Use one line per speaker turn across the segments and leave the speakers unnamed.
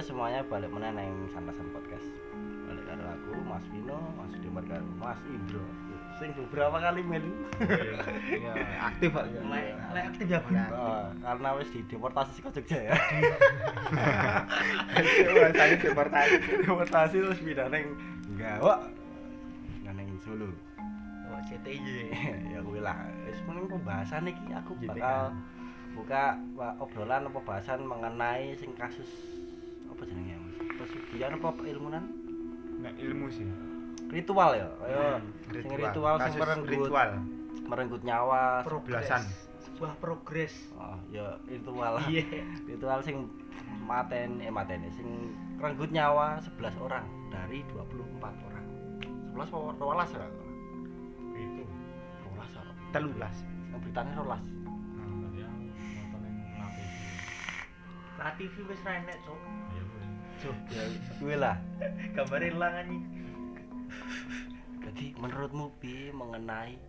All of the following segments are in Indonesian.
halo semuanya balik mana neng santasan podcast balik karo aku Mas Vino Mas Dimar karo Mas Indro sing beberapa kali melu
Iya, aktif Pak.
Lek lek aktif ya.
Oh, karena wis dideportasi ke Jogja ya
Saya deportasi.
deportasi terus pindah neng nang neng Solo
Oh, CTY.
ya kuwi lah wis mending pembahasan iki aku bakal buka obrolan apa bahasan mengenai sing kasus pesugihan apa ilmunan
Nek ilmu sih.
ritual ya ayo
Hmm,
sing ritual sing merenggut
ritual.
merenggut nyawa
Belasan.
Sebuah progres.
oh ya ritual
Iya.
ritual sing maten eh maten sing renggut nyawa 11 orang dari 24 orang 11 apa 12 ya
itu
12 ya
Telulas.
yang beritanya 12
tadi yang nonton yang nate
Nah, TV wis ra enek, Cuk.
Ya gue
ya lah
gambar ilang anjing.
jadi menurutmu bi mengenai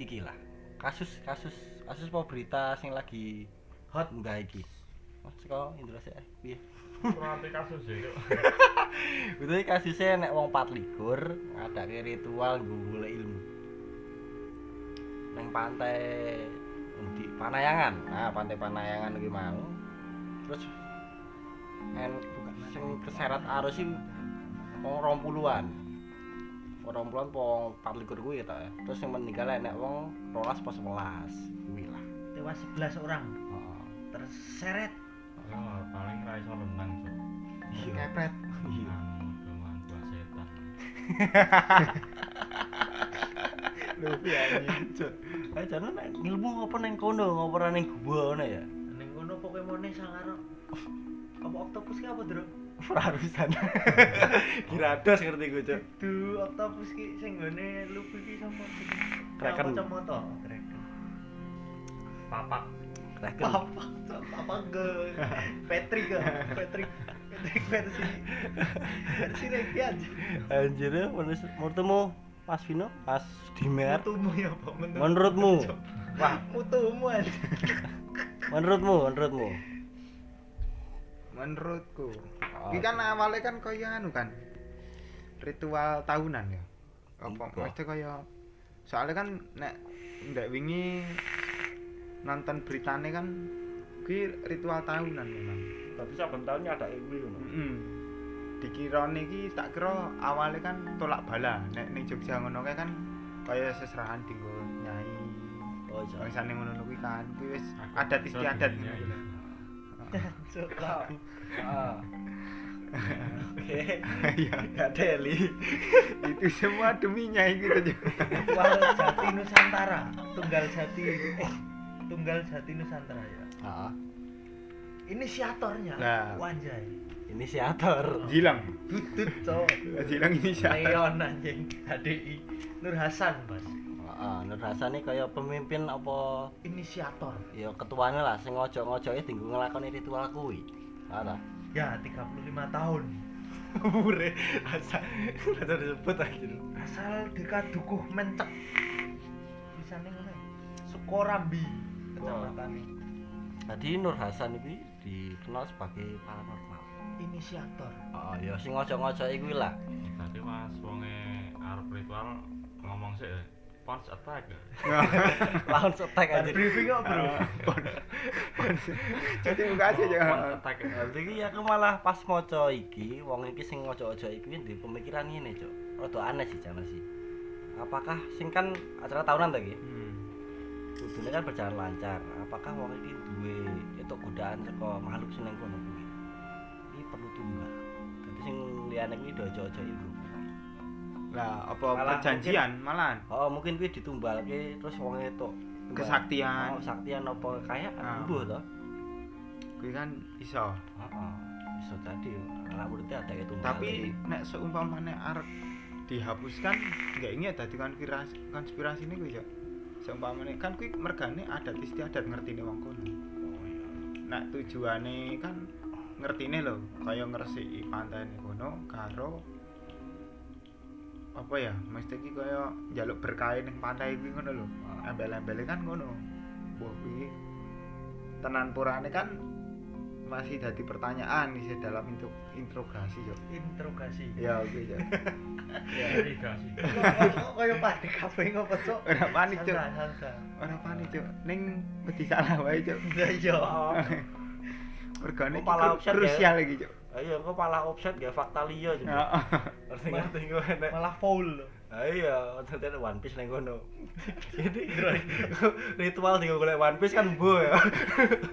iki lah kasus kasus kasus apa berita sing lagi hot enggak iki Mas kok Indra sih piye
nanti kasus ya.
Itu kasusnya nek wong 4 likur ngadake ritual golek ilmu. Neng pantai di Panayangan. Nah, pantai Panayangan iki mau. Terus en sing keseret arus iki wong 20-an. Wong 20-an wong 4 likur kuwi ta. ya. Terus yang meninggal nek wong 12 pas 11 kuwi lah.
Tewas 11 orang
Heeh.
terseret.
Ya, paling ra iso renang Cuk.
Iya.
Kepret.
Iya.
Anu, kelemahan buah setan
piye anjing.
Eh jane nek ilmu apa neng kono ngopo ning gua ngono ya?
Ning kono Pokemone sangaro. Apa oktopus ki apa, Bro?
Prarusan. Kirados ngerti gue, Cuk.
Duh, oktopus ki sing gone lupi ki sama
Kraken.
Kacamata. Kraken.
papak
Kraken.
Apa? Apa ge? Patrick ke? Patrick. Patrick versi versi Regi aja.
Anjir, menurut menurutmu Mas Vino, Mas Dimer,
Mutumu ya apa
menurutmu? Wah,
Mutumu aja.
menurutmu, menurutmu.
Menurutku.
Oh,
kan awalnya kan kaya anu kan. Ritual tahunan ya. Apa mesti kaya soalnya kan nek ndek wingi nonton beritane kan kuwi ritual tahunan memang.
Tapi saben tahunnya ada ilmu ngono.
Dikirane iki tak kira awalnya kan tolak bala. Nek ning Jogja ngono kae kan kaya seserahan dinggo nyai.
Oh, iya.
Ngono kuwi kan. Kuwi wis adat istiadat ngono
Suka.
Ah. Oke. Gak deli.
Itu semua demi nyai gitu juga.
Tunggal Jati Nusantara. Tunggal Jati. Eh, Tunggal Jati Nusantara ya.
Heeh.
Inisiatornya
Nah.
Wanjai.
Inisiator.
Jilang.
Dudut cowok.
Jilang ini siapa?
Leon anjing. HDI. Nur Hasan, Bos.
Heeh, Nur Hasan iki kaya pemimpin apa
Inisiator.
ya ketuane lah sing ngojo-ngojoke dinggo nglakoni ritual kuwi. Ada.
Ya, 35 tahun.
Ure, asa asa disebut aja.
Asal deka dukuh mencek. Tulisannya ngono. ya. Sukorambi kecamatan
Tadi Nur Hasan iki dikenal sebagai paranormal.
inisiator.
Oh ya sing ngojo-ngojo kuwi lah.
tadi pas wonge arep ritual ngomong sih Pons attack
setek
Bar
aja.
briefing kok, Bro.
Jadi buka aja jangan.
attack ya.
Berarti iki aku malah pas maca iki, wong iki sing ngojo-ngojo iki ndek pemikiran ngene, Cuk. Rada aneh sih jane sih. Apakah sing kan acara tahunan ta iki?
Hmm.
Kudune kan berjalan lancar. Apakah wong iki duwe itu godaan saka makhluk sing ning kono kuwi? Iki perlu tumbal. Dadi sing liyane kuwi do ojo-ojo iku.
Lah apa
Malah
perjanjian malahan
Oh, mungkin kuwi ditumbalke terus wong itu
kesaktian.
Oh, saktian apa kayak
Ah.
mbuh to?
Kuwi kan iso.
Heeh. Bisa tadi anak muridnya ada itu
Tapi nek seumpamane arep dihapuskan nggak ingat dadi kan kira konspirasi ini kuwi ya. Seumpamane kan kuwi mergane adat istiadat ngertine wong kono.
oh iya.
Nah tujuane kan ngertine lho, kaya ngresiki pantai kono karo apa ya, mesti iki kaya njaluk berkah ning pantai kuwi ngono lho.
Ah.
Embel-embele kan ngono. Wah kuwi tenan purane kan masih jadi pertanyaan nih dalam intro interogasi cok
interogasi
ya oke cok
irigasi
kok koyo panik kabeh ngopo cok
Ora panik,
santai.
orang panik cok neng wedi salah wae cok
iya.
Mergane
malah offset ya?
krusial lagi cok
Ayo kok malah offset gak fakta liya
Ya,
juga. Ngerti ngerti gue nek.
Malah foul loh.
Ah iya, ternyata One Piece nang kono. Jadi ritual tinggal golek One Piece kan bo ya.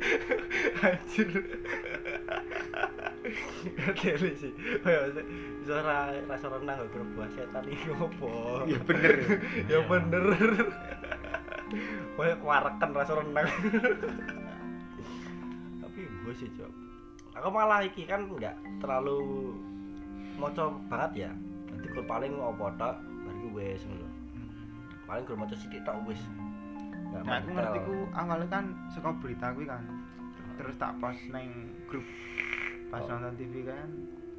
Anjir. Ngerti sih. Kayak bisa ra rasa renang gak berbuah setan iki ngopo.
ya bener
ya bener. Kayak warekan rasa renang. Tapi gue sih, Cok. Aku malah iki kan enggak terlalu moco banget ya. Nanti kalau paling opo tok bariku wis ngono. Paling kalau moco sithik tok wis. Enggak
nah aku ngerti ku awalnya kan suka berita kuwi kan terus tak post neng grup pas
Oh.
nonton TV kan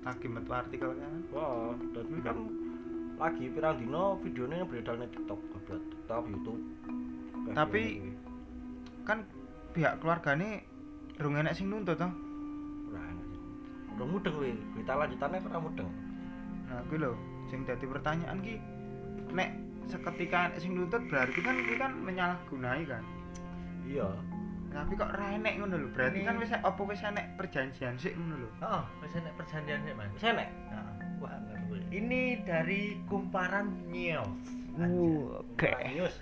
lagi metu artikel kan
Wah, dan kan lagi pirang dino videonya beredar di TikTok, upload TikTok, YouTube.
Tapi- kan pihak keluargane rung enek sing nuntut toh
sih. Udah mudeng kuwi, berita lanjutannya ora mudeng.
nah kuwi lho sing dadi pertanyaan ki nek seketika sing nuntut berarti kan kuwi kan menyalahgunai kan
Iya.
tapi kok ra enek ngono lho berarti
Ini-
kan wis apa wis enek perjanjian sik ngono lho
Heeh, wis enek perjanjian sih, Mas.
Wis enek.
Nah,
Wah, ngerti.
ini dari kumparan news.
oke
News.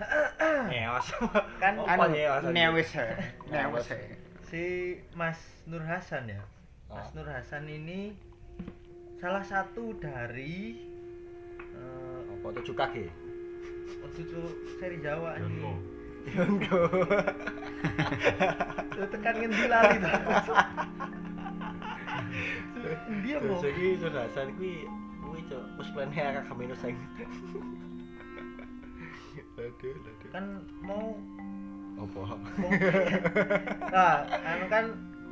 Neos.
Kan
anu newes ya
si Mas Nur Hasan ya. Mas
Ah.
Nur Hasan ini salah satu dari eh
Apa tujuh kaki?
cucu seri Jawa ini.
Yonggo.
Tuh tekan ngendi lali ta. Dia mau
iki Nur Hasan kuwi kuwi cok plane akak kamino sing. Aduh, aduh.
kan mau
Apa?
mau nah anu kan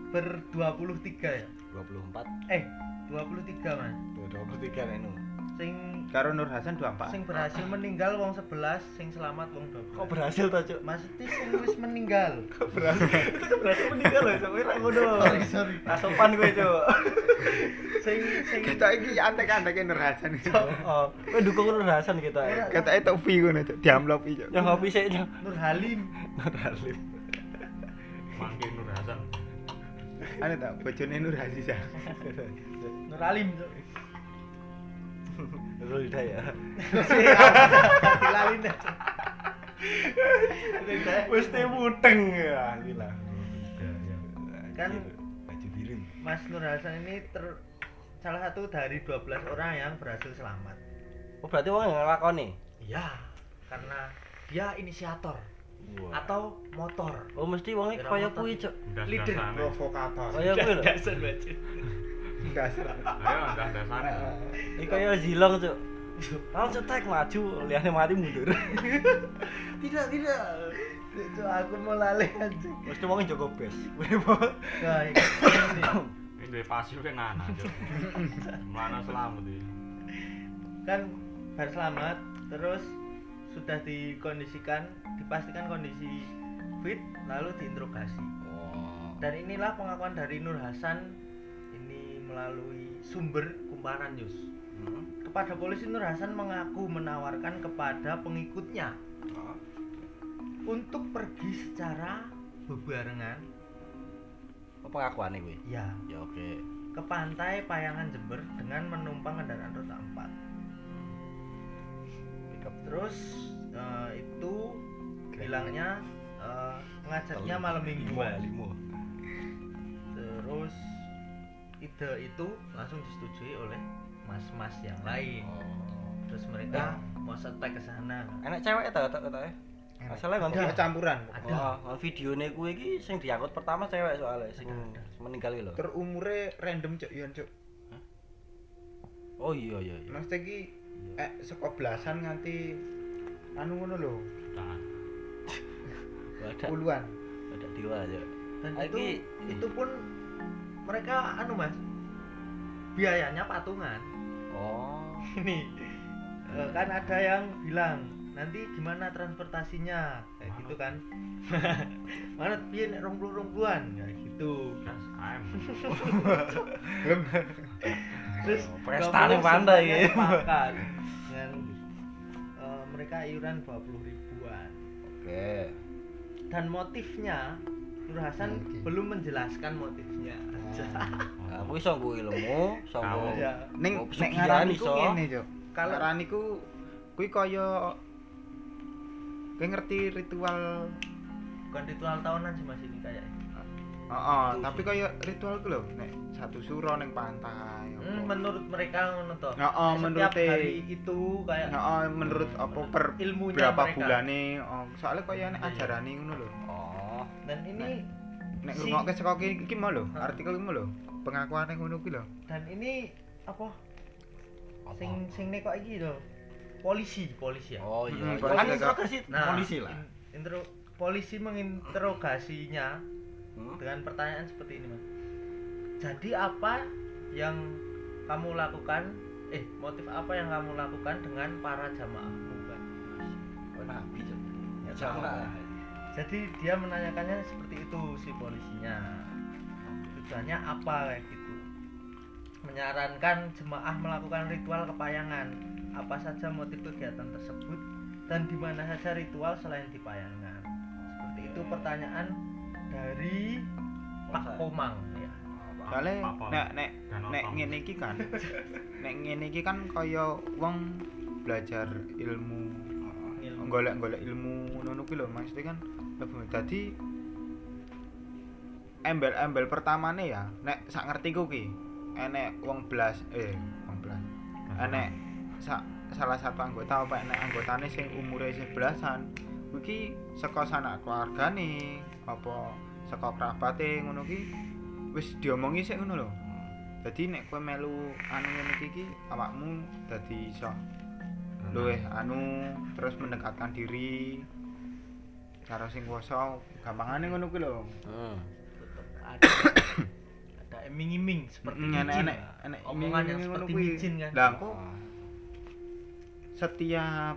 ber 23 ya
24
eh 23 mas
23 nek nu.
sing
karo Nur Hasan 24
sing berhasil meninggal wong 11 sing selamat wong 12
Kok berhasil ta, Cuk?
maksudnya sing wis meninggal
Kok berhasil? Itu kan berhasil meninggal loh, sampe ra ngono.
sorry sorry
Nah, sopan gue, Cuk.
sing sing
kita iki antek-anteke Nur Hasan
Oh, kowe dukung Nur Hasan kita ya.
kata itu V ngono cok diamlopi cok
Yang ngopi sih, Cuk.
Nur Halim
Nur Halim.
Anu tak bojone Nur Aziza
Nur Halim Cuk.
Nurul Hidayah.
dilalin deh
Mesti muteng ya, gila.
Kan-
baju biru.
Mas Nur Hasan ini ter salah satu dari 12 orang yang berhasil selamat
Oh, berarti wong yang nglakoni.
iya karena dia inisiator
Wah.
atau motor
Oh, mesti wonge
Kira
kaya kuwi, Cuk.
Leader.
Provokator
Kaya kuwi lho.
Dasar baju.
dasar
Ayo das-dasane
Iki kaya zilong, Cuk. Langsung cetek maju, liane mati mundur.
tidak tidak itu aku mau laleh aja
Mesti wonge jaga bes.
nah ini
ini duwe pasif kan nana Cuk. mana selamat iki
kan bar selamat terus sudah dikondisikan dipastikan kondisi fit lalu diinterogasi
Oh.
dan inilah pengakuan dari Nur Hasan ini melalui sumber kumparan news
Hmm.
kepada polisi Nur Hasan mengaku menawarkan kepada pengikutnya
Oh.
untuk pergi secara bebarengan
Apa pengakuane kuwi?
ya
Ya oke.
ke pantai Payangan Jember dengan menumpang kendaraan roda 4
Pickup
terus eh, itu bilangnya eh, ngajaknya malam minggu
Limo,
Mas.
limo.
terus ide itu langsung disetujui oleh mas-mas yang lain
Oh.
terus mereka mau setek ke sana
Enak cewek ta tak tak. Masalah kan
Ada campuran
Ada.
Oh, videone kuwi iki sing diangkut pertama cewek soalnya sing
Ada,
meninggal iki lho.
ter umure random cok yon cok
Oh iya iya iya.
maksudnya ki eh saka belasan nganti anu ngono lho. Puluhan.
Ada dewa aja.
dan itu
iki-
itu pun mereka anu mas biayanya patungan.
Oh.
ini eh, kan ada yang bilang nanti gimana transportasinya? Kayak gitu kan. Mana piye nek rong puluh kayak gitu terus
pesta nih pandai ya.
sepakat dengan eh, mereka iuran 20 ribuan
Oke.
dan motifnya Nur Hasan
Oke.
belum menjelaskan motifnya
Nah, aku iso nggo ilmu, iso nggo
Kamu.
ya
ning nek
pesugihan
ngaran
iso.
Kalau-
ngaran iku kuwi kaya kowe ngerti ritual
bukan ritual tahunan sih mas ini kayak
Heeh,
Itu
tapi
sih.
kaya ritual ku lho nek satu suro ning pantai.
Hmm, menurut mereka ngono toh.
Ya, oh,
Setiap
menurut
hari itu kayak
Heeh, menurut apa per
ilmunya
berapa
mereka.
bulane oh, soalnya kaya nek
Iya.
ajarane ngono lho
Oh.
dan ini
nek
Si-
ngrungokke saka iki iki mau lho artikel iki mau lho pengakuane ngono kuwi lho
dan ini apa
Apa?
sing sing nek kok iki lho polisi polisi ya
Oh iya.
Mm,
Kan
polisi
interogasi
nah
polisi lah.
in- intro polisi menginterogasinya
Hmm?
dengan pertanyaan seperti ini mas. Jadi apa yang kamu lakukan eh motif apa yang kamu lakukan dengan para jamaahmu kan
Oh, nabi. Ya
jadi dia menanyakannya seperti itu si polisinya. Tujuannya apa kayak gitu? Menyarankan jemaah melakukan ritual kepayangan. Apa saja motif kegiatan tersebut dan di mana saja ritual selain di payangan? Seperti itu pertanyaan dari Pak Komang. Ya
Apa?
nek nek nek ngene iki kan nek ngene iki kan kaya wong belajar ilmu golek-golek ilmu. ngono kuwi lho maksudnya kan lebih dadi embel-embel pertamane ya nek sak ngertiku ki enek wong belas eh wong belas enek sa, salah satu anggota apa enek anggotane sing umure isih belasan iki saka sanak keluargane apa saka kerabate ngono ki wis diomongi sik ngono lho. Dadi nek kowe melu anu ngene iki ki awakmu dadi iso. Luweh anu terus mendekatkan diri cara sing kuwasa gampangane ngono kuwi lho.
Hmm.
ada ada iming-iming seperti
Mm, enek-
lah.
enek
omongan yang seperti micin kan.
Lah, kok setiap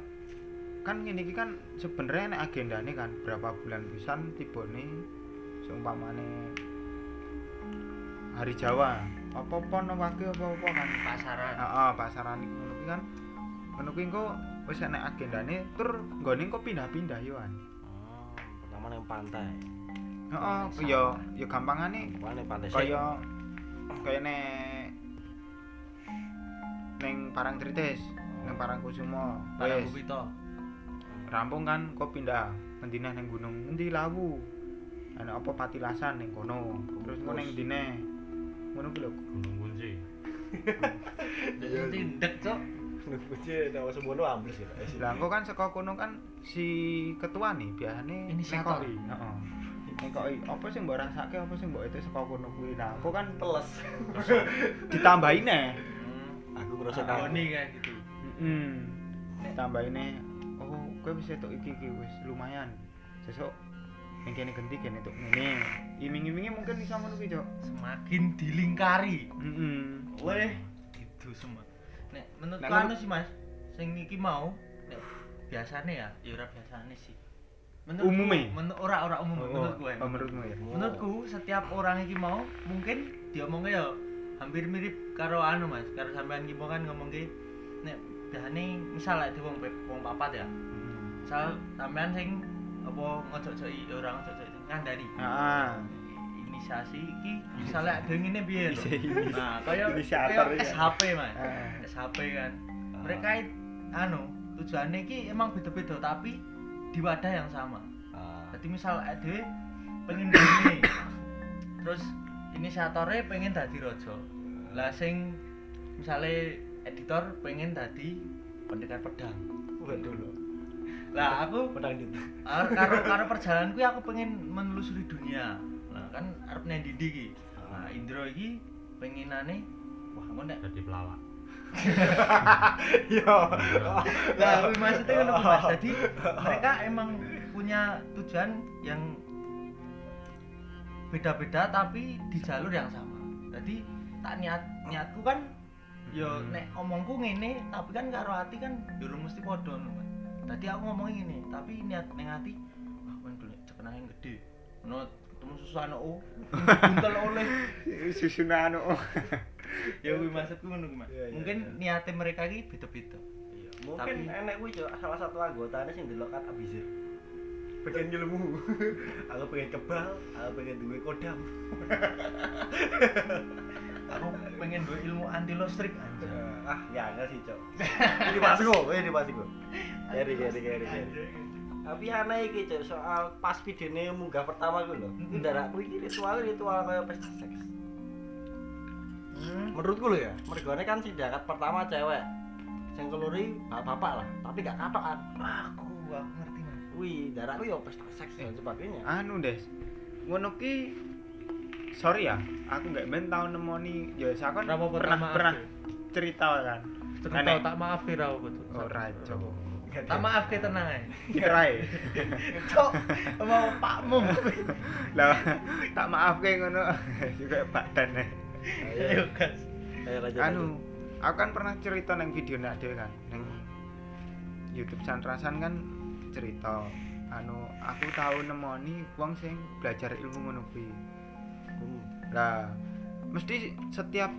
kan iki kan sebenarnya nek agendane kan berapa bulan pisan tibane seumpamane hari Jawa. Apa pon wage apa-apa kan?
Pasaran.
Heeh pasaran iku ngono kan. Ngono kuwi engko wis enek agendane tur nggone engko pindah-pindah yo kan
Oh, pertama yang pantai.
heeh
Sama.
ya ya gampangane
yang pantai.
kaya kaya nek neng Parang Tritis neng Parang Kusumo
Barang
wis rampung kan kok pindah ngendi neh neng gunung? Ngendi lawu ana apa patilasan ning kono? Terus engko ning dine ngono ki lho.
Gunung kunci
jadi tindak cok.
Kunci nama semono ambles ya.
lah engko kan saka kono kan si ketua nih biasane
Inisiator.
nekoi heeh. Nekoi apa sing mbok rasake apa sing mbok itu saka kono kuwi? Nah engko kan
teles.
ditambahi neh
Aku ngerasa
Agoni kayak gitu.
Heeh tambahin oh kowe bisa tok iki iki wis lumayan. Sesuk ning kene genti kene tok ngene. Iming-imingnya mungkin bisa ngono kuwi cok.
Semakin dilingkari.
Heeh
weh itu semua nek menurutku
Nek
anu sih mas sing iki mau nek biasane ya. Ya ora biasane sih.
Umume?
menurut ora ora umum menurutku ya
oh, menurutmu ya?
Menurutku setiap orang iki mau mungkin diomongnya ya hampir mirip karo anu mas. Karo sampean iki mau kan ngomong ki nek biasane misal lek di wong pe- wong papat ya misal sampean sing apa ngojok-joki orang ngojok-joki ngandani
heeh
inisiasi iki misalnya ada ngene piye. Nah, kaya
Inisiator ya.
SHP, Mas. SHP kan. Mereka anu tujuannya iki emang beda-beda tapi di wadah yang sama.
Ah.
Jadi misal ada pengen gini. Terus inisiatornya pengen dadi raja. Lah sing misalnya editor pengen dadi pendekar pedang.
Waduh.
Lah aku
Pedang dit.
Ar- karo karo perjalananku ya aku pengen menelusuri dunia nah kan arep nang ndi iki nah Indro iki pengenane wah engko nek
jadi pelawak
Yo.
lah kuwi maksudnya ngono Mas jadi mereka emang punya tujuan yang beda-beda tapi di jalur yang sama jadi tak niat niatku kan yo
Hmm.
nek omongku ngene tapi kan karo hati kan durung mesti padha ngono Mas tadi aku ngomongin gini tapi niat neng hati wah pengen golek cekenan yang gede. No ketemu susana oh buntel oleh.
Susun anu
ya kuwi maksudku ngono Mas.
Iya, iya,
mungkin
iya.
niatnya mereka iki beda-beda.
Mungkin
Tapi-
enek Cok, salah satu anggotanya sing delok kat abisir pengen ilmu aku pengen kebal aku pengen duwe kodam
aku pengen duwe ilmu anti listrik anjir.
Ah ya enggak sih cok. Ini pasti kok ini pasti kok keri keri keri keri tapi aneh iki cok soal pas videonya munggah pertama gue loh
Mm-mm.
ndarakku iki ritual ritual kayak pesta seks.
Hmm.
menurutku lo ya mergone kan si dakat pertama cewek yang keluri bapak-bapak lah tapi gak katokan.
Aku aku ngerti mas.
Wih darakku ya pesta seks dan sebagainya.
Anu des. Ngono ki sorry ya aku nggak ben tau nemoni ya saya kan
tak
pernah pernah
ya.
cerita kan.
Cerita tak maaf kira aku betul
oh rajo
tak maaf ke tenang aja
kirae
cok mau pakmu.
Lah tak maaf kayak ngono. Juga badan
ayo gas.
Ayo, lanjut,
anu aku kan pernah cerita neng video nek dhewe kan. Neng YouTube Santrasan kan cerita anu aku tahu nemoni wong sing belajar ilmu ngono kuwi lah mesti setiap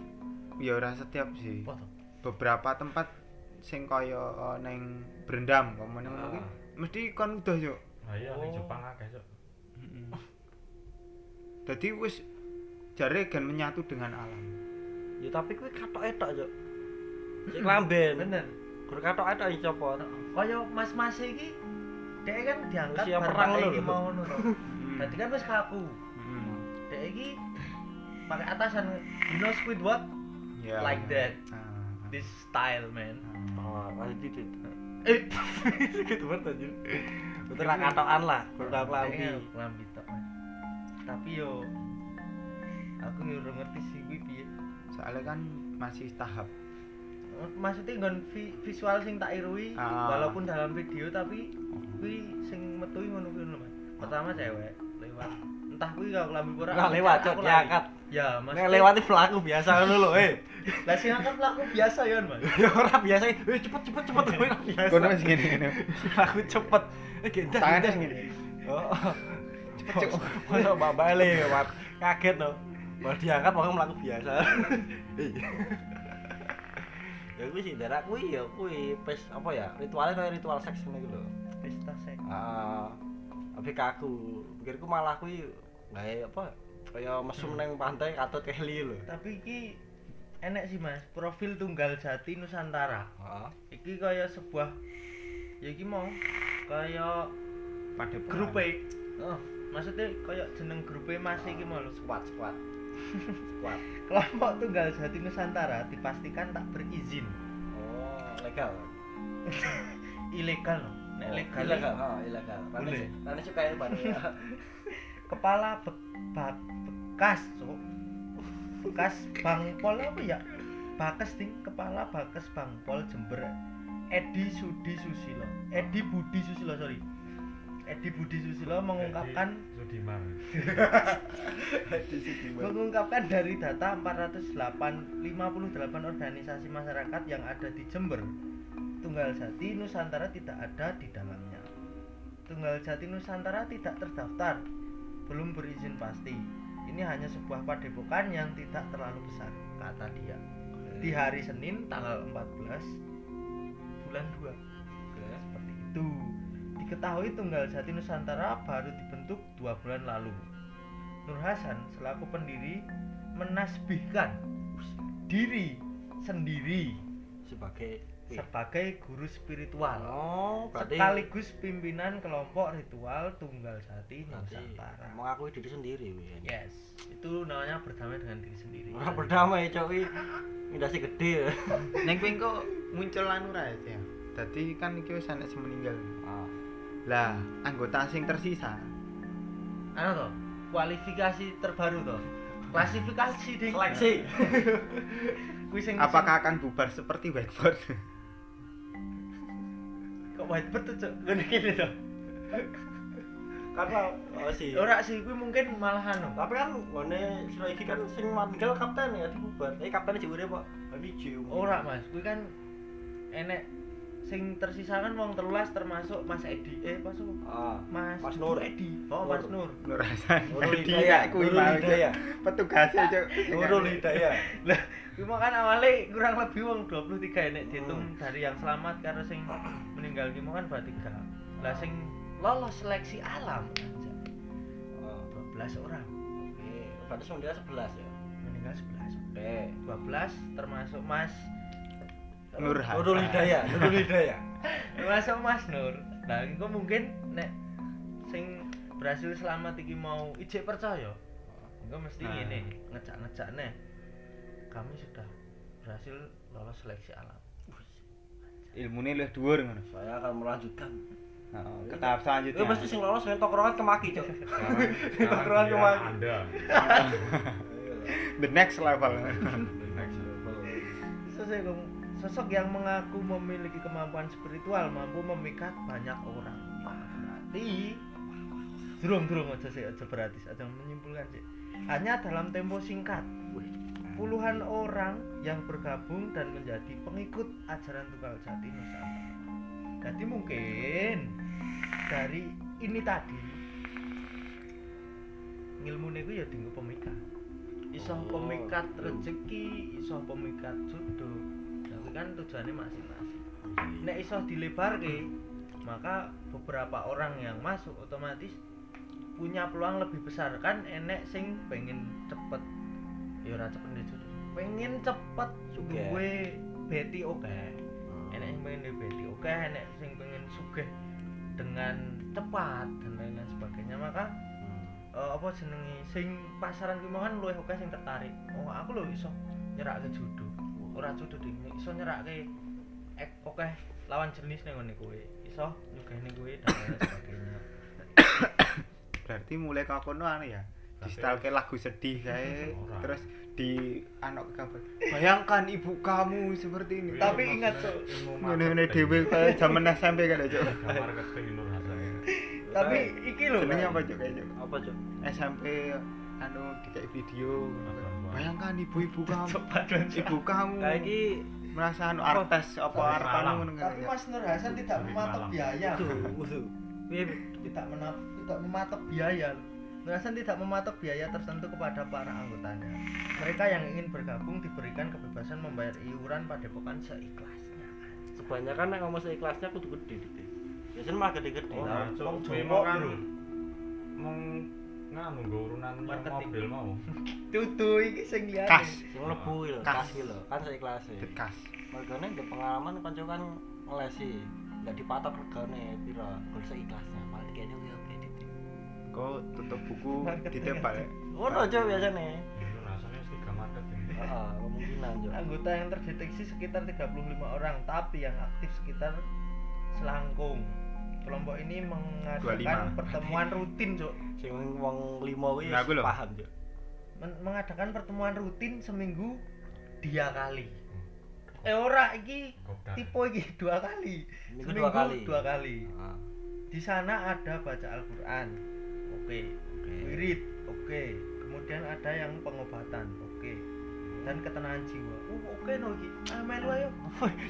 ya ora setiap sih. Beberapa tempat sing kaya neng berendam ngomong ngono kuwi
Ah.
mesti kon udah yuk
Nah iya ning
Oh.
Jepang akeh cok.
jadi wis jare gan menyatu dengan alam.
Ya tapi kuwi katok etok cok cek lamben
bener.
Gur katok etok iki copot
kaya mas-mas iki dia kan diangkat
Usia
bar
perang
iki mau ngono to. Dadi kan wis kaku.
Hmm.
dia iki pakai atasan you know Squidward
Ya.
like that
Ah,
this style man
ah.
oh masih titit
eh
gitu banget anjir betul lah katokan lah kurang lambi
Kayaknya lambi tok tapi yo aku yo ora ngerti sih kuwi piye
soalnya kan masih tahap
maksudnya nggon vi- visual sing tak irui
Ah.
walaupun dalam video tapi kuwi sing metu ngono kuwi lho Mas. Pertama cewek lewat. Entah kuwi kalau lambi ora.
Nggak lewat, Cok, diangkat.
Ya, Mas.
nek lewati pelaku biasa ngono lho eh
Lah sing angkat pelaku biasa ya, Mas.
ya ora biasa eh cepet cepet cepet ora biasa
kono wis ngene ngene
aku cepet eh gendang
tangannya
gendang.
ngene
oh cepet cepet masa mbak le lewat kaget no Malah diangkat pokoknya melaku biasa Iya. ya kuwi sih darak kuwi ya kuwi pes apa ya ritualnya kayak ritual seks ngene iki lho
Pesta seks.
Ah, tapi kaku. Pikirku malah kuwi gawe apa? Kaya mesum neng pantai katut keli lho.
Tapi iki enek sih, Mas. Profil tunggal jati Nusantara.
Heeh.
Iki kaya sebuah ya iki mau kaya
pada
grup e. Oh, maksudnya kaya jeneng grup e Mas iki mau lho.
Squad squad. squad.
Kelompok tunggal jati Nusantara dipastikan tak berizin.
Oh, legal.
Ilegal loh. Nek
Oh,
legal
ilegal. Oh, ilegal. Rane su- Rane suka ini.
kepala be ba- bekas Cuk. bekas bangpol apa ya? Bakes ting. Kepala bakes bangpol Jember. Edi Sudi Susilo. Edi Budi Susilo sorry. Edi Budi Susilo mengungkapkan
Sudiman.
Di sini, Bang.
mengungkapkan dari data 458 organisasi masyarakat yang ada di Jember. Tunggal Jati Nusantara tidak ada di dalamnya. Tunggal Jati Nusantara tidak terdaftar belum berizin pasti. Ini hanya sebuah padepokan yang tidak terlalu besar kata dia. Di hari Senin tanggal 14 bulan 2
Oke.
seperti itu. Diketahui Tunggal Jati Nusantara baru dibentuk dua bulan lalu. Nur Hasan selaku pendiri menasbihkan diri sendiri.
Sebagai
sebagai guru spiritual
Oh, berarti
sekaligus pimpinan kelompok ritual Tunggal Jati
berarti
Nusantara
mengakui diri sendiri kuwi.
yes itu namanya berdamai dengan diri sendiri
Ora berdamai, Cok. Wi. Indasi gede.
neng kuwi kok muncul anu ra ya dadi kan iki wis anak sing meninggal
Ah.
lah anggota sing tersisa
anu toh kualifikasi terbaru toh klasifikasi ding
Seleksi.
Kuwi sing
apakah akan bubar seperti whiteboard
kok whiteboard tuh cok gini gini toh
Karena oh sih.
ora sih kuwi mungkin malah anu
Tapi kan sira iki kan sing manggil kapten ya dibubar. Eh kapten jek urip kok. Tapi jek.
ora mas kuwi kan enek sing tersisa kan wong telulas termasuk Mas Edi eh pas?
Ah,
Mas
Mas Nur.
Edi oh Mas
Nur.
Nur
Nur Hasan
Nurul
Edi
Hidayah,
kuwi
Nurul
mau
Hidayah.
petugasnya cuk
Nurul Hidayah.
lah cuma kan awalnya kurang lebih wong 23 nek dihitung
Hmm.
dari yang selamat karo sing meninggal ki mau kan berarti tiga lah sing lolos seleksi alam aja
Oh,
12 orang
oke. Berarti sudah 11 ya.
meninggal 11
Oke.
12 termasuk Mas
Nur Hasan
Nurul Hidayah, Nurul Hidayah.
termasuk Mas Nur nah itu mungkin nek sing berhasil selamat iki mau ijek percaya itu mesti
Nah.
ini ngecak-ngecak nih kami sudah berhasil lolos seleksi alam
ilmune luwih dhuwur ngono
Saya akan melanjutkan.
Heeh, ke tahap selanjutnya
pasti sing lolos nang tokrongan kemaki,
sekarang dia
kemaki.
Anda.
the next level
The next level.
Sosok, yang mengaku memiliki kemampuan spiritual mampu memikat banyak orang. Berarti durung durung aja sih aja berarti aja menyimpulkan sih. Hanya dalam tempo singkat, puluhan orang yang bergabung dan menjadi pengikut ajaran tunggal jati Nusantara. Jadi mungkin dari ini tadi ilmu niku ya tinggal pemikat. Iso
Oh,
pemikat
iya.
rezeki, iso pemikat jodoh. Tapi kan tujuannya masing-masing. Nek iso dilebarke, maka beberapa orang yang masuk otomatis punya peluang lebih besar kan enek sing pengen cepet ya ora cepet jodoh. pengen cepet
Sugih.
duwe beti oke
Hmm.
enek sing pengen duwe beti oke enek sing pengen sugih dengan cepat dan lain-lain sebagainya. Maka
Hmm.
eh, apa jenenge sing pasaran ki kan luwih oke sing tertarik. Oh aku lho iso nyerake jodoh ora jodoh ding iso nyerake ek oke lawan jenis ning ngene kowe iso nyugihne kowe dan lain sebagainya.
Berarti mulai ke kono anu ya di setelke lagu sedih kayak.
Ora.
terus di anak kabar bayangkan ibu kamu seperti ini.
Tapi ingat, Cuk.
ngene-ngene dhewe kayak zaman SMP kan ya
Nur Hasan.
tapi iki lho
jenenge apa Cuk kayak Cuk?
Apa, Cuk?
SMP anu dikai video. Bayangkan ibu-ibu kamu.
Coba
ibu kamu
Kayak iki
merasa anu artes apa anu ngono kan
tapi
ya
Mas Nur Hasan tidak mematok biaya tidak menap, tidak mematok biaya Hasan tidak mematok biaya tertentu kepada para anggotanya mereka yang ingin bergabung diberikan kebebasan membayar iuran padepokan seikhlasnya
Kebanyakan nek ngomong seikhlasnya kudu gede gede. Biasanya mah gede-gede.
Oh,
Nah,
Jawa,
mau kan mau nganu nggo urunan yang mobil mau.
tutu iki sing liyane
kas
sing mlebu iki lho,
Kas.
kas iki lho, kan seikhlasnya.
dekas
Mergane ndek pengalaman kanca kan ngelesi, enggak dipatok regane pira, gol seikhlasnya. Malah dikene oke
kok tutup buku
Marketing.
ditembak ya
Ngono aja
Hasan wis tiga marketing.
Heeh, kemungkinan yo.
anggota yang terdeteksi sekitar 35 orang tapi yang aktif sekitar selangkung kelompok ini mengadakan
25.
pertemuan rutin Cuk.
Sing wong limo kuwi
Nah,
paham yo.
Men- mengadakan pertemuan rutin seminggu dia kali eh ora iki tipe iki dua kali
Seminggu
seminggu
dua kali.
dua kali
Heeh.
di sana ada baca Al-Quran oke
Oke.
wirid oke kemudian ada yang pengobatan oke dan ketenangan jiwa oh oke no iki ah melu ayo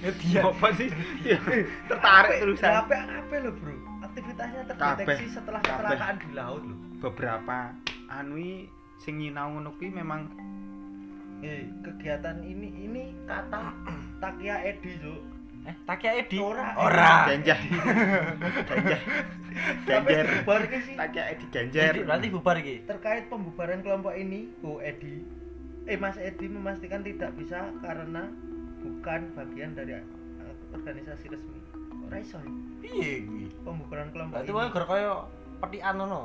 Ya dia.
apa sih Ya, tertarik terusan
apa apa lo bro aktivitasnya terdeteksi setelah kecelakaan di laut lo
beberapa anui sing nyinau ngono kuwi memang
eh kegiatan ini ini kata Takia Edi Cuk.
Eh, Takia Edi.
Ora.
Ora.
ganjar
bubar ke sih
tak kayak di ganjar
Edi berarti bubar iki.
terkait pembubaran kelompok ini Bu Edi eh Mas Edi memastikan tidak bisa karena bukan bagian dari a- organisasi resmi ora iso ya?
Piye kuwi?
pembubaran kelompok
Berarti
ini
wae gara kaya petikan ngono.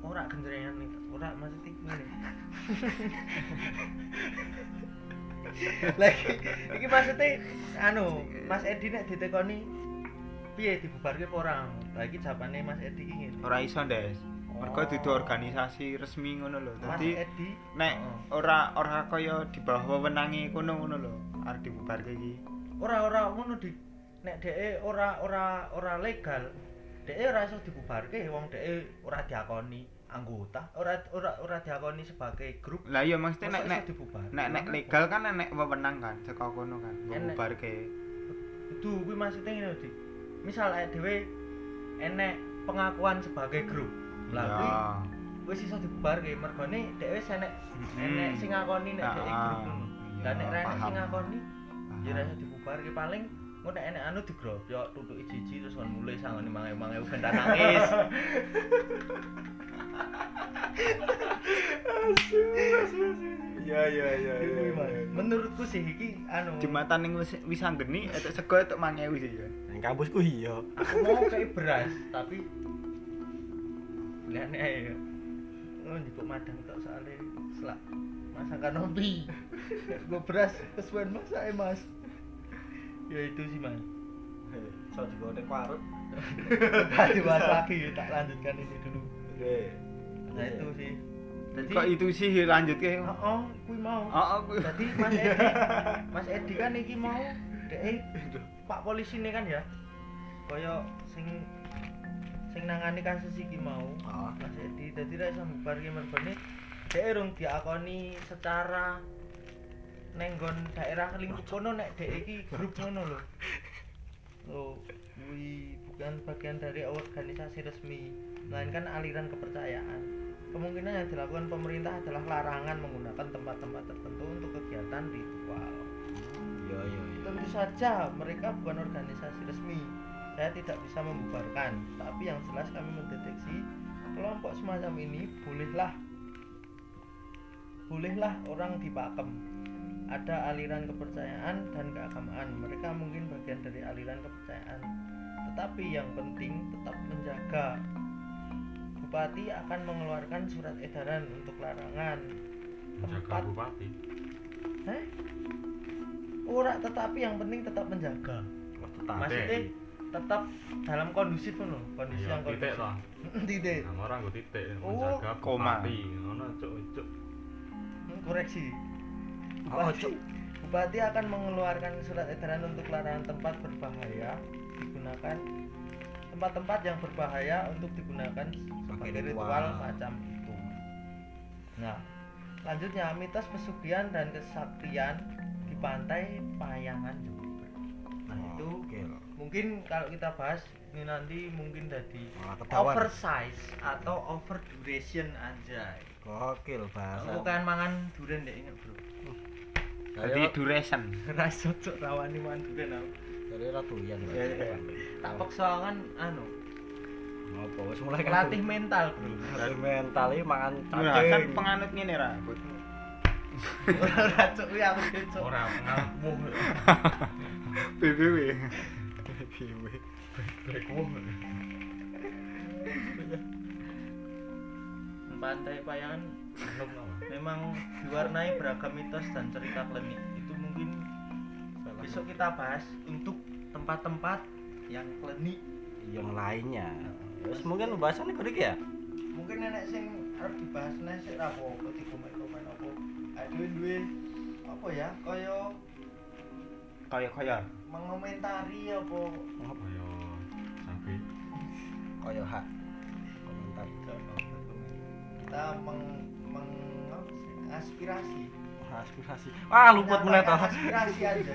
ora genjrengan nih ora maksudnya ngene lagi iki maksudnya anu Mas Edi nek ditekoni piye dibubarke apa ora? Lagi jawabane Mas Edi iki. Ngene
ora iso ndes mergo
Oh.
dudu organisasi resmi ngono lho.
Mas
dadi nek
Oh.
ora ora kaya di bawah wewenange kono ngono lho arep dibubarke iki.
Ora ora ngono di nek dhek ora ora ora legal dhek ora iso dibubarke wong dhek ora diakoni anggota ora ora ora diakoni sebagai grup.
Lah iya maksudnya nek nek nek nek legal kan nek wewenang kan saka kono kan
Enek.
membubarke
itu kuwi maksudnya ngene Dik. Misal dhewe enek pengakuan sebagai grup lah kuwi
ya.
wis iso dibubarke mergone dhek wis enek enek sing ngakoni nek dhek
Ah,
grup ngono
iya,
dan nek ra enek sing ngakoni ya ra iso dibubarke paling engko nek enek anu digrobyok tutuki jiji terus kon mulai sangone mangew-mangew ben nangis.
Ya ya ya
kuwi, Mas. Menurutku sih iki anu.
Jembatan ning wis wis anggeni etuk sego etuk mangewi sih ya.
Nang kampusku iya.
aku mau kayak beras tapi lihatnya aja oh jemput madang tok soalnya selak. Masakan hobi gue beras kesuwen masak ya mas? Ya itu sih mas.
So juga udah parut.
Tadi bahas lagi tak lanjutkan ini dulu.
Oke.
nah itu sih jadi
kok itu sih? Lanjut ke
oh, oh kui mau.
Oh aku
jadi mas Edi mas Edi kan iki mau dek pak polisi ini kan ya? Koyo sing sing nangani kasus iki mau
Oh.
Mas Edi. Dadi ra iso mbubarke mergone dhek urung diakoni secara nenggon daerah lingkup kono nek dhek iki grup ngono lho. Oh, kuwi bukan bagian dari organisasi resmi, melainkan aliran kepercayaan. Kemungkinan yang dilakukan pemerintah adalah larangan menggunakan tempat-tempat tertentu untuk kegiatan ritual.
Iya iya iya.
Tentu saja mereka bukan organisasi resmi. Saya tidak bisa membubarkan, tapi yang jelas kami mendeteksi kelompok semacam ini bolehlah bolehlah orang dipakem. Ada aliran kepercayaan dan keagamaan. Mereka mungkin bagian dari aliran kepercayaan. Tetapi yang penting tetap menjaga. Bupati akan mengeluarkan surat edaran untuk larangan
Jaga
tempat
bupati.
Eh? Ora, tetapi yang penting tetap menjaga.
Oh, tetap.
Maksudnya tetap dalam kondusif loh, kondisi
Iya,
yang
titik
kondusif.
lah.
titik.
Nang orang gue titik
Oh,
menjaga
koma.
bupati. Ngono cuk cuk.
Hmm, Koreksi.
Oh,
Bupati,
Cuk.
Bupati akan mengeluarkan surat edaran untuk larangan tempat berbahaya digunakan tempat-tempat yang berbahaya untuk digunakan sebagai ritual.
ritual.
macam itu. Nah, selanjutnya mitos pesugihan dan kesaktian di pantai Payangan Jember. Nah, itu
Oke.
mungkin kalau kita bahas ini nanti mungkin jadi
ketahuan.
oversize atau over duration anjay
Gokil bahasa.
bukan mangan durian deh inget bro
jadi duration
rasa cocok rawani mangan durian aku
dari ratu yang
Iya, iya.
tak paksa kan anu.
Apa wis mulai
latih mental bro.
Dari mental iki mangan
Nah, kan
cacing.
penganut ngene ra.
Ora cocok ya aku cocok
Ora ngamuh.
BBW
pantai payangan
Belum apa?
memang diwarnai beragam mitos dan cerita klinik besok kita bahas untuk tempat-tempat yang klinik
yang lainnya. Terus mungkin pembahasannya kudu ya.
mungkin nenek sing arep dibahas nek sik ra apa di komen-komen apa aduh duwe apa ya kaya
kaya kaya
mengomentari apa
Ayo sapi.
Kaya hak komentar.
kita meng, meng apa sih, aspirasi
Aspirasi. Wah, luput meneh toh.
aspirasi aja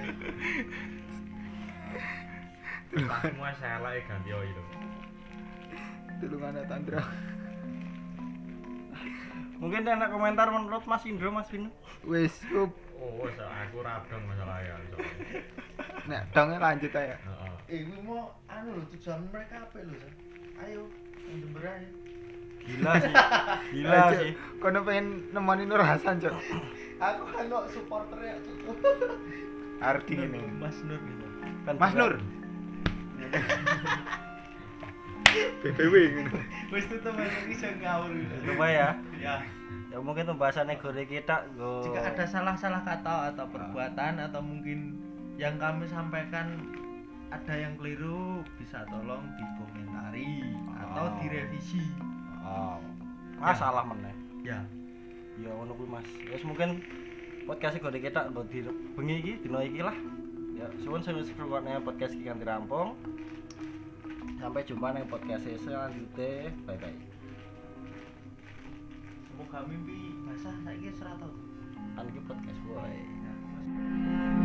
semua saya ganti itu.
tulungan Tandra
Mungkin enak komentar menurut Mas Indro, Mas Vino.
wis up
Oh, so aku radang masalah ya.
nek donge lanjut aja
Heeh.
eh ini mau anu loh tujuan mereka apa San? ayo yang Jember aja
Gila sih. Gila sih.
kono pengen nemoni Nur Hasan cok
aku kan kok supporter ya Cuk.
arti ini
Mas Nur gitu
Kan
Mas Nur BBW
wis tuh teman iso ngawur
Coba ya.
ya
Ya mungkin pembahasannya gore kita go.
jika ada salah-salah kata atau perbuatan atau mungkin yang kami sampaikan ada yang keliru bisa tolong dikomentari atau
Oh.
direvisi
Oh. Masalah meneh.
ya
Ya ngono kuwi Mas. Wis mungkin podcast gore kita go di bengi iki dino iki lah. Ya, suwun sing wis podcast iki kanthi rampung. Sampai jumpa ning podcast selanjutnya. Bye bye.
semoga mimpi basah saiki 100
Kan podcast boy.
Ya.